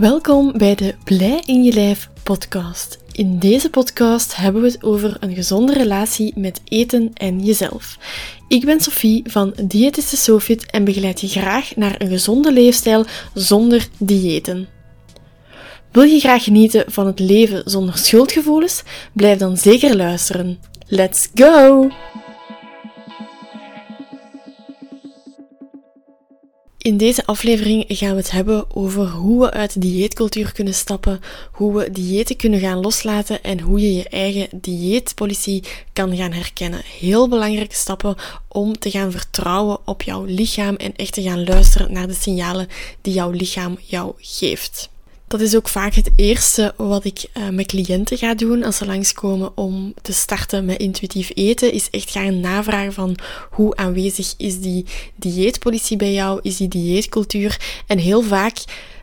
Welkom bij de Blij in je lijf podcast. In deze podcast hebben we het over een gezonde relatie met eten en jezelf. Ik ben Sophie van Diëtiste Sofit en begeleid je graag naar een gezonde leefstijl zonder diëten. Wil je graag genieten van het leven zonder schuldgevoelens? Blijf dan zeker luisteren. Let's go! In deze aflevering gaan we het hebben over hoe we uit de dieetcultuur kunnen stappen, hoe we diëten kunnen gaan loslaten en hoe je je eigen dieetpolitie kan gaan herkennen. Heel belangrijke stappen om te gaan vertrouwen op jouw lichaam en echt te gaan luisteren naar de signalen die jouw lichaam jou geeft. Dat is ook vaak het eerste wat ik uh, met cliënten ga doen als ze langskomen om te starten met intuïtief eten. Is echt gaan navragen van hoe aanwezig is die dieetpolitie bij jou, is die dieetcultuur. En heel vaak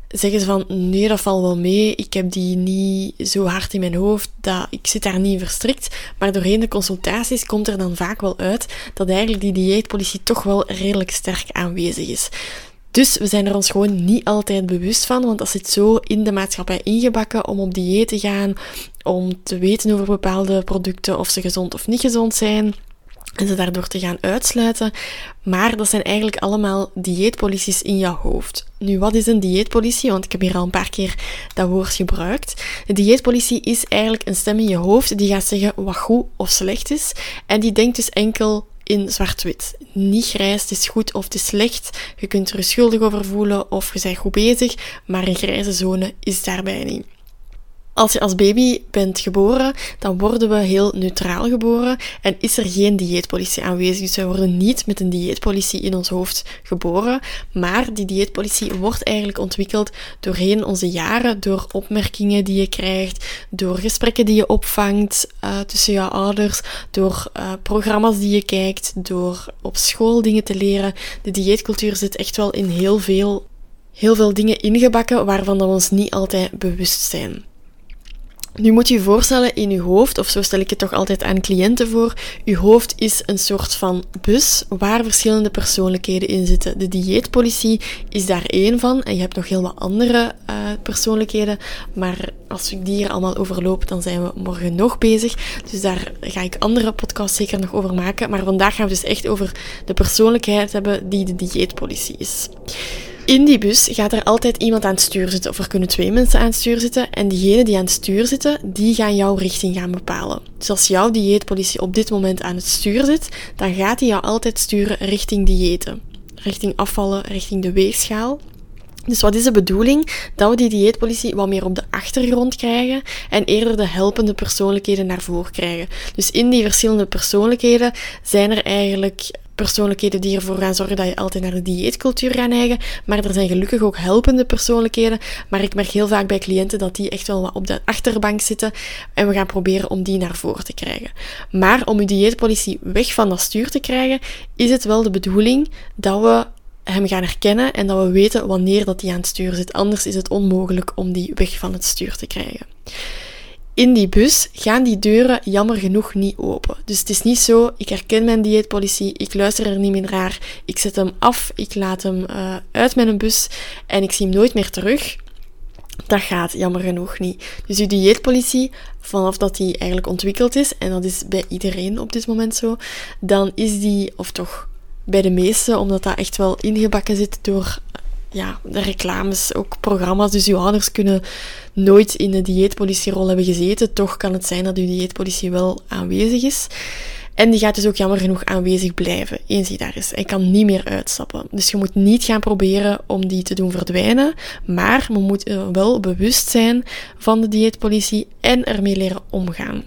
zeggen ze van nee, dat valt wel mee. Ik heb die niet zo hard in mijn hoofd. Dat, ik zit daar niet verstrikt. Maar doorheen de consultaties komt er dan vaak wel uit dat eigenlijk die dieetpolitie toch wel redelijk sterk aanwezig is. Dus we zijn er ons gewoon niet altijd bewust van, want dat zit zo in de maatschappij ingebakken om op dieet te gaan, om te weten over bepaalde producten of ze gezond of niet gezond zijn. En ze daardoor te gaan uitsluiten. Maar dat zijn eigenlijk allemaal dieetpolities in jouw hoofd. Nu, wat is een dieetpolitie? Want ik heb hier al een paar keer dat woord gebruikt. De dieetpolitie is eigenlijk een stem in je hoofd die gaat zeggen wat goed of slecht is. En die denkt dus enkel in zwart-wit. Niet grijs, het is goed of het is slecht. Je kunt er schuldig over voelen of je bent goed bezig, maar een grijze zone is daarbij niet. Als je als baby bent geboren, dan worden we heel neutraal geboren en is er geen dieetpolitie aanwezig. Dus we worden niet met een dieetpolitie in ons hoofd geboren, maar die dieetpolitie wordt eigenlijk ontwikkeld doorheen onze jaren, door opmerkingen die je krijgt, door gesprekken die je opvangt uh, tussen jouw ouders, door uh, programma's die je kijkt, door op school dingen te leren. De dieetcultuur zit echt wel in heel veel, heel veel dingen ingebakken waarvan we ons niet altijd bewust zijn. Nu moet je je voorstellen in je hoofd, of zo stel ik het toch altijd aan cliënten voor, je hoofd is een soort van bus waar verschillende persoonlijkheden in zitten. De dieetpolitie is daar één van en je hebt nog heel wat andere uh, persoonlijkheden, maar als ik die hier allemaal overloop, dan zijn we morgen nog bezig. Dus daar ga ik andere podcasts zeker nog over maken. Maar vandaag gaan we dus echt over de persoonlijkheid hebben die de dieetpolitie is. In die bus gaat er altijd iemand aan het stuur zitten, of er kunnen twee mensen aan het stuur zitten. En diegenen die aan het stuur zitten, die gaan jouw richting gaan bepalen. Dus als jouw dieetpolitie op dit moment aan het stuur zit, dan gaat hij jou altijd sturen richting diëten. Richting afvallen, richting de weegschaal. Dus wat is de bedoeling? Dat we die dieetpolitie wat meer op de achtergrond krijgen en eerder de helpende persoonlijkheden naar voren krijgen. Dus in die verschillende persoonlijkheden zijn er eigenlijk persoonlijkheden die ervoor gaan zorgen dat je altijd naar de dieetcultuur gaat neigen. Maar er zijn gelukkig ook helpende persoonlijkheden. Maar ik merk heel vaak bij cliënten dat die echt wel wat op de achterbank zitten. En we gaan proberen om die naar voren te krijgen. Maar om je dieetpolitie weg van dat stuur te krijgen, is het wel de bedoeling dat we hem gaan herkennen en dat we weten wanneer dat hij aan het stuur zit. Anders is het onmogelijk om die weg van het stuur te krijgen in die bus gaan die deuren jammer genoeg niet open. Dus het is niet zo, ik herken mijn dieetpolitie, ik luister er niet meer naar, ik zet hem af, ik laat hem uh, uit mijn bus en ik zie hem nooit meer terug. Dat gaat jammer genoeg niet. Dus uw dieetpolitie, vanaf dat die eigenlijk ontwikkeld is, en dat is bij iedereen op dit moment zo, dan is die, of toch bij de meesten, omdat dat echt wel ingebakken zit door ja, de reclames, ook programma's. Dus uw ouders kunnen nooit in de dieetpolitierol hebben gezeten. Toch kan het zijn dat uw dieetpolitie wel aanwezig is. En die gaat dus ook jammer genoeg aanwezig blijven, eens hij daar is. Hij kan niet meer uitstappen. Dus je moet niet gaan proberen om die te doen verdwijnen. Maar we moeten wel bewust zijn van de dieetpolitie en ermee leren omgaan.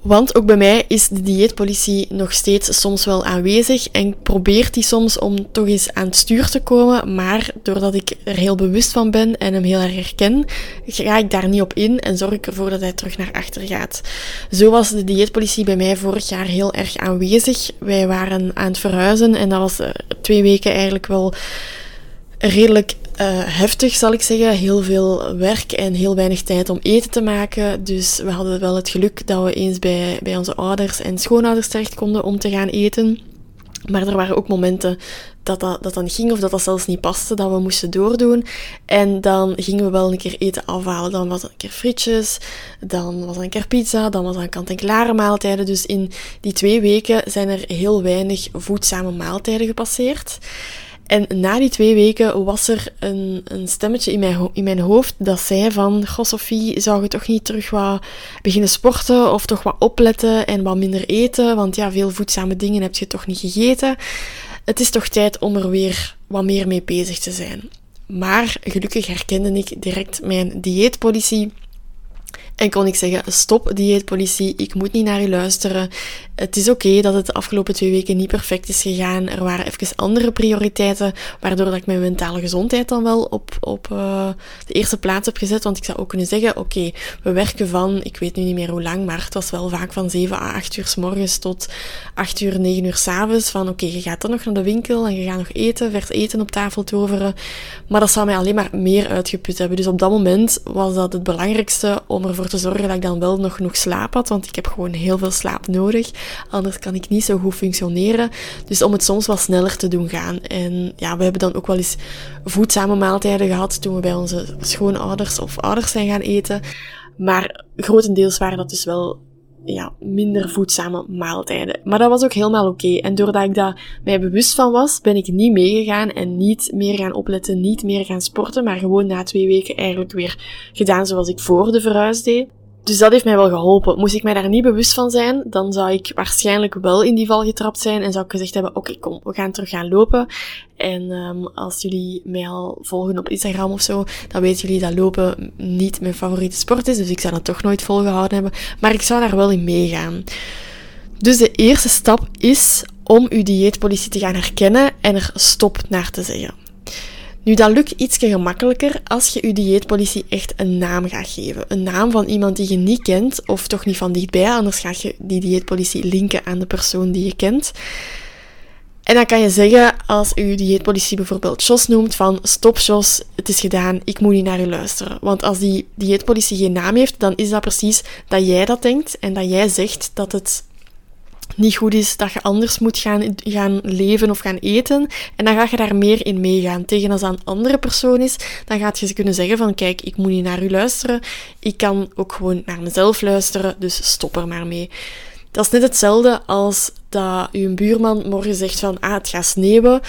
Want ook bij mij is de dieetpolitie nog steeds soms wel aanwezig en probeert die soms om toch eens aan het stuur te komen. Maar doordat ik er heel bewust van ben en hem heel erg herken, ga ik daar niet op in en zorg ik ervoor dat hij terug naar achter gaat. Zo was de dieetpolitie bij mij vorig jaar heel erg aanwezig. Wij waren aan het verhuizen en dat was eh, twee weken eigenlijk wel redelijk heftig, zal ik zeggen. Heel veel werk en heel weinig tijd om eten te maken. Dus we hadden wel het geluk dat we eens bij, bij onze ouders en schoonouders terecht konden om te gaan eten. Maar er waren ook momenten dat dat, dat dan ging of dat dat zelfs niet paste, dat we moesten doordoen. En dan gingen we wel een keer eten afhalen. Dan was het een keer frietjes, dan was een keer pizza, dan was een kant-en-klare maaltijden. Dus in die twee weken zijn er heel weinig voedzame maaltijden gepasseerd. En na die twee weken was er een, een stemmetje in mijn, in mijn hoofd dat zei van, goh Sophie, zou je toch niet terug wat beginnen sporten of toch wat opletten en wat minder eten? Want ja, veel voedzame dingen heb je toch niet gegeten. Het is toch tijd om er weer wat meer mee bezig te zijn. Maar gelukkig herkende ik direct mijn dieetpolitie en kon ik zeggen, stop dieetpolitie, ik moet niet naar u luisteren. Het is oké dat het de afgelopen twee weken niet perfect is gegaan. Er waren even andere prioriteiten, waardoor dat ik mijn mentale gezondheid dan wel op, op uh, de eerste plaats heb gezet. Want ik zou ook kunnen zeggen, oké, we werken van, ik weet nu niet meer hoe lang, maar het was wel vaak van 7 à 8 uur s morgens tot 8 uur, 9 uur s avonds. Van oké, je gaat dan nog naar de winkel en je gaat nog eten, vers eten op tafel toveren. Maar dat zou mij alleen maar meer uitgeput hebben. Dus op dat moment was dat het belangrijkste om ervoor te zorgen dat ik dan wel nog genoeg slaap had, want ik heb gewoon heel veel slaap nodig. Anders kan ik niet zo goed functioneren. Dus om het soms wat sneller te doen gaan. En ja, we hebben dan ook wel eens voedzame maaltijden gehad toen we bij onze schoonouders of ouders zijn gaan eten. Maar grotendeels waren dat dus wel ja, minder voedzame maaltijden. Maar dat was ook helemaal oké. En doordat ik daar mij bewust van was, ben ik niet meegegaan en niet meer gaan opletten, niet meer gaan sporten, maar gewoon na twee weken eigenlijk weer gedaan zoals ik voor de verhuis deed. Dus dat heeft mij wel geholpen. Moest ik mij daar niet bewust van zijn, dan zou ik waarschijnlijk wel in die val getrapt zijn en zou ik gezegd hebben, oké, kom, we gaan terug gaan lopen. En um, als jullie mij al volgen op Instagram of zo, dan weten jullie dat lopen niet mijn favoriete sport is, dus ik zou dat toch nooit volgehouden hebben. Maar ik zou daar wel in meegaan. Dus de eerste stap is om uw dieetpolitie te gaan herkennen en er stop naar te zeggen. Nu, dat lukt iets gemakkelijker als je je dieetpolitie echt een naam gaat geven. Een naam van iemand die je niet kent, of toch niet van dichtbij, anders ga je die dieetpolitie linken aan de persoon die je kent. En dan kan je zeggen, als je dieetpolitie bijvoorbeeld Jos noemt, van stop Jos, het is gedaan, ik moet niet naar u luisteren. Want als die dieetpolitie geen naam heeft, dan is dat precies dat jij dat denkt en dat jij zegt dat het niet goed is, dat je anders moet gaan, gaan leven of gaan eten. En dan ga je daar meer in meegaan. Tegen als dat een andere persoon is, dan gaat je ze kunnen zeggen van kijk, ik moet niet naar u luisteren. Ik kan ook gewoon naar mezelf luisteren, dus stop er maar mee. Dat is net hetzelfde als dat uw buurman morgen zegt van ah, het gaat sneeuwen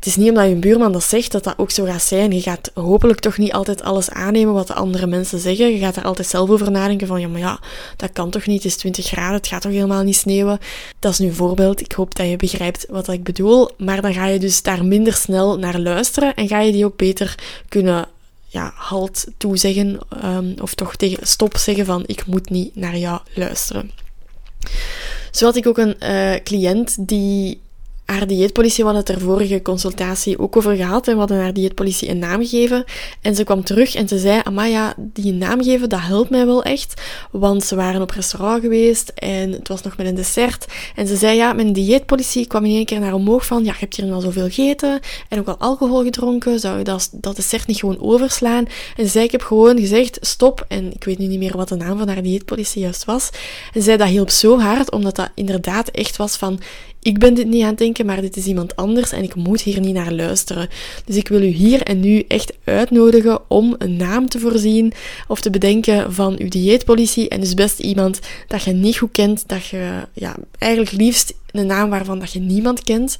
het is niet omdat je buurman dat zegt dat dat ook zo gaat zijn. Je gaat hopelijk toch niet altijd alles aannemen wat de andere mensen zeggen. Je gaat er altijd zelf over nadenken van, ja, maar ja, dat kan toch niet. Het is 20 graden, het gaat toch helemaal niet sneeuwen. Dat is nu een voorbeeld. Ik hoop dat je begrijpt wat ik bedoel. Maar dan ga je dus daar minder snel naar luisteren en ga je die ook beter kunnen ja, halt toezeggen um, of toch tegen stop zeggen van, ik moet niet naar jou luisteren. Zo had ik ook een uh, cliënt die haar dieetpolitie, we het er vorige consultatie ook over gehad en we hadden haar dieetpolitie een naam gegeven. En ze kwam terug en ze zei, Amaya, die naam geven, dat helpt mij wel echt. Want ze waren op restaurant geweest en het was nog met een dessert. En ze zei, ja, mijn dieetpolitie kwam in één keer naar omhoog van, ja, je hebt hier al zoveel gegeten en ook al alcohol gedronken, zou je dat, dat dessert niet gewoon overslaan? En ze zei, ik heb gewoon gezegd, stop. En ik weet nu niet meer wat de naam van haar dieetpolitie juist was. En zei, dat hielp zo hard, omdat dat inderdaad echt was van, ik ben dit niet aan het denken, maar dit is iemand anders en ik moet hier niet naar luisteren. Dus ik wil u hier en nu echt uitnodigen om een naam te voorzien of te bedenken van uw dieetpolitie. En dus best iemand dat je niet goed kent, dat je ja, eigenlijk liefst een naam waarvan dat je niemand kent.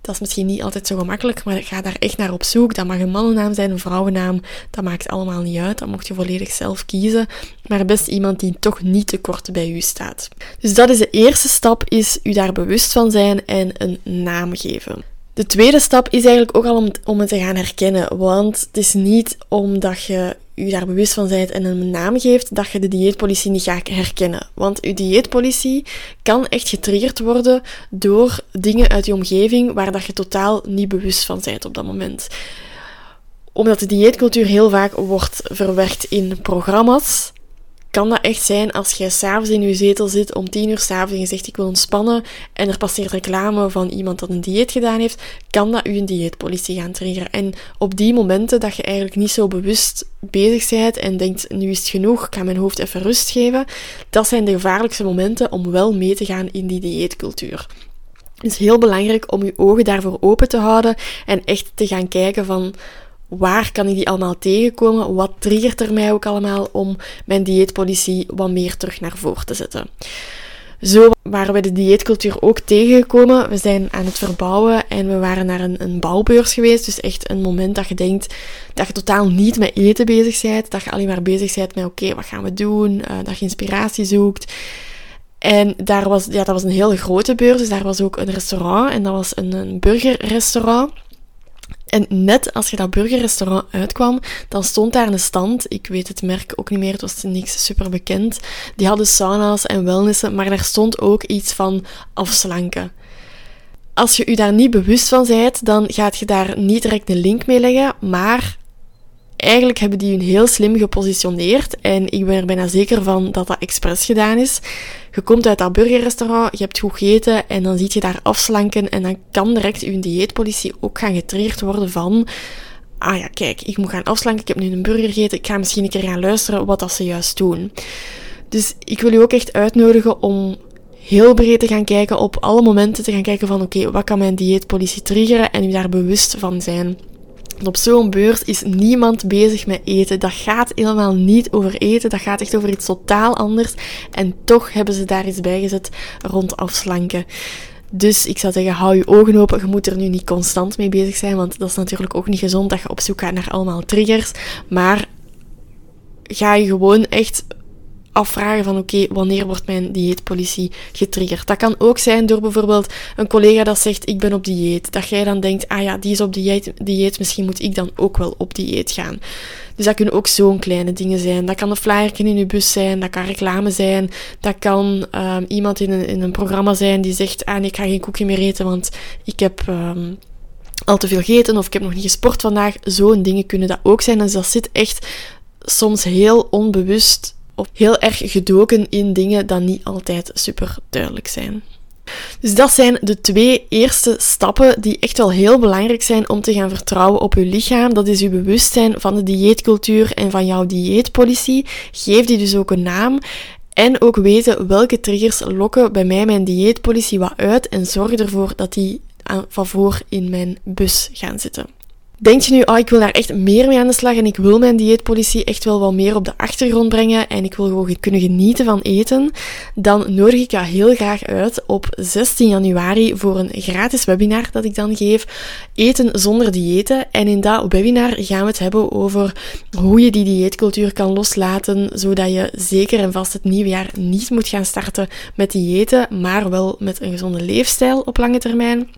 Dat is misschien niet altijd zo gemakkelijk, maar ga daar echt naar op zoek. Dat mag een mannennaam zijn, een vrouwennaam. Dat maakt allemaal niet uit. Dat mocht je volledig zelf kiezen. Maar best iemand die toch niet te kort bij u staat. Dus dat is de eerste stap, is u daar bewust van zijn en een naam geven. De tweede stap is eigenlijk ook al om, om het te gaan herkennen. Want het is niet omdat je u daar bewust van bent en een naam geeft, dat je de dieetpolitie niet gaat herkennen. Want uw dieetpolitie kan echt getriggerd worden door dingen uit je omgeving waar dat je totaal niet bewust van bent op dat moment. Omdat de dieetcultuur heel vaak wordt verwerkt in programma's, kan dat echt zijn als jij s'avonds in je zetel zit om tien uur s'avonds en je zegt ik wil ontspannen en er passeert reclame van iemand dat een dieet gedaan heeft, kan dat u een dieetpolitie gaan triggeren. En op die momenten dat je eigenlijk niet zo bewust bezig bent en denkt nu is het genoeg, ik ga mijn hoofd even rust geven, dat zijn de gevaarlijkste momenten om wel mee te gaan in die dieetcultuur. Het is heel belangrijk om je ogen daarvoor open te houden en echt te gaan kijken van waar kan ik die allemaal tegenkomen? Wat triggert er mij ook allemaal om mijn dieetpolitie wat meer terug naar voren te zetten? Zo waren we de dieetcultuur ook tegengekomen. We zijn aan het verbouwen en we waren naar een, een bouwbeurs geweest. Dus echt een moment dat je denkt dat je totaal niet met eten bezig bent. Dat je alleen maar bezig bent met oké, wat gaan we doen? Uh, dat je inspiratie zoekt. En daar was, ja, dat was een hele grote beurs. Dus daar was ook een restaurant en dat was een, een burgerrestaurant. En net als je dat burgerrestaurant uitkwam, dan stond daar een stand. Ik weet het merk ook niet meer, het was niks super bekend. Die hadden sauna's en wellnessen, maar daar stond ook iets van afslanken. Als je je daar niet bewust van bent, dan gaat je daar niet direct een link mee leggen, maar eigenlijk hebben die hun heel slim gepositioneerd. En ik ben er bijna zeker van dat dat expres gedaan is. Je komt uit dat burgerrestaurant, je hebt goed gegeten en dan zie je daar afslanken. En dan kan direct uw dieetpolitie ook gaan getriggerd worden van... Ah ja, kijk, ik moet gaan afslanken, ik heb nu een burger gegeten, ik ga misschien een keer gaan luisteren wat dat ze juist doen. Dus ik wil u ook echt uitnodigen om heel breed te gaan kijken op alle momenten te gaan kijken van oké, wat kan mijn dieetpolitie triggeren en u daar bewust van zijn op zo'n beurs is niemand bezig met eten. Dat gaat helemaal niet over eten. Dat gaat echt over iets totaal anders. En toch hebben ze daar iets bij gezet rond afslanken. Dus ik zou zeggen, hou je ogen open. Je moet er nu niet constant mee bezig zijn, want dat is natuurlijk ook niet gezond dat je op zoek gaat naar allemaal triggers. Maar ga je gewoon echt afvragen van oké, wanneer wordt mijn dieetpolitie getriggerd? Dat kan ook zijn door bijvoorbeeld een collega dat zegt ik ben op dieet. Dat jij dan denkt, ah ja, die is op dieet, dieet misschien moet ik dan ook wel op dieet gaan. Dus dat kunnen ook zo'n kleine dingen zijn. Dat kan een flyer in je bus zijn, dat kan reclame zijn, dat kan um, iemand in een, in een programma zijn die zegt, ah ik ga geen koekje meer eten, want ik heb... Um, al te veel gegeten of ik heb nog niet gesport vandaag. Zo'n dingen kunnen dat ook zijn. Dus dat zit echt soms heel onbewust of heel erg gedoken in dingen die niet altijd super duidelijk zijn. Dus dat zijn de twee eerste stappen die echt wel heel belangrijk zijn om te gaan vertrouwen op je lichaam. Dat is je bewustzijn van de dieetcultuur en van jouw dieetpolitie. Geef die dus ook een naam. En ook weten welke triggers lokken bij mij mijn dieetpolitie wat uit en zorg ervoor dat die van voor in mijn bus gaan zitten. Denk je nu, oh, ik wil daar echt meer mee aan de slag en ik wil mijn dieetpolitie echt wel wat meer op de achtergrond brengen en ik wil gewoon kunnen genieten van eten, dan nodig ik jou heel graag uit op 16 januari voor een gratis webinar dat ik dan geef, Eten zonder diëten. En in dat webinar gaan we het hebben over hoe je die dieetcultuur kan loslaten, zodat je zeker en vast het nieuwe jaar niet moet gaan starten met diëten, maar wel met een gezonde leefstijl op lange termijn.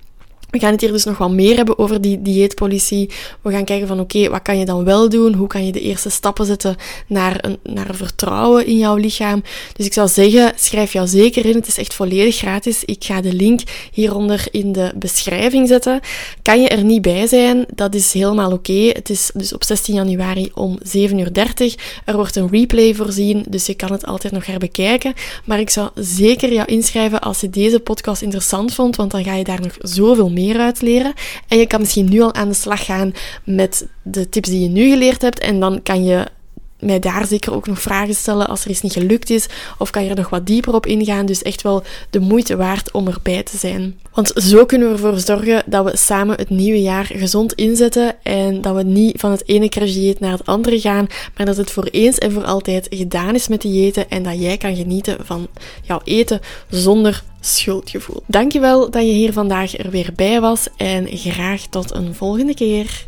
We gaan het hier dus nog wat meer hebben over die dieetpolitie. We gaan kijken van oké, wat kan je dan wel doen? Hoe kan je de eerste stappen zetten naar een, naar vertrouwen in jouw lichaam? Dus ik zou zeggen, schrijf jou zeker in. Het is echt volledig gratis. Ik ga de link hieronder in de beschrijving zetten. Kan je er niet bij zijn? Dat is helemaal oké. Het is dus op 16 januari om 7.30 uur. Er wordt een replay voorzien, dus je kan het altijd nog herbekijken. Maar ik zou zeker jou inschrijven als je deze podcast interessant vond, want dan ga je daar nog zoveel meer uit leren. En je kan misschien nu al aan de slag gaan met de tips die je nu geleerd hebt. En dan kan je mij daar zeker ook nog vragen stellen als er iets niet gelukt is. Of kan je er nog wat dieper op ingaan. Dus echt wel de moeite waard om erbij te zijn. Want zo kunnen we ervoor zorgen dat we samen het nieuwe jaar gezond inzetten. En dat we niet van het ene crashdieet naar het andere gaan. Maar dat het voor eens en voor altijd gedaan is met diëten. En dat jij kan genieten van jouw eten zonder schuldgevoel. Dankjewel dat je hier vandaag er weer bij was. En graag tot een volgende keer.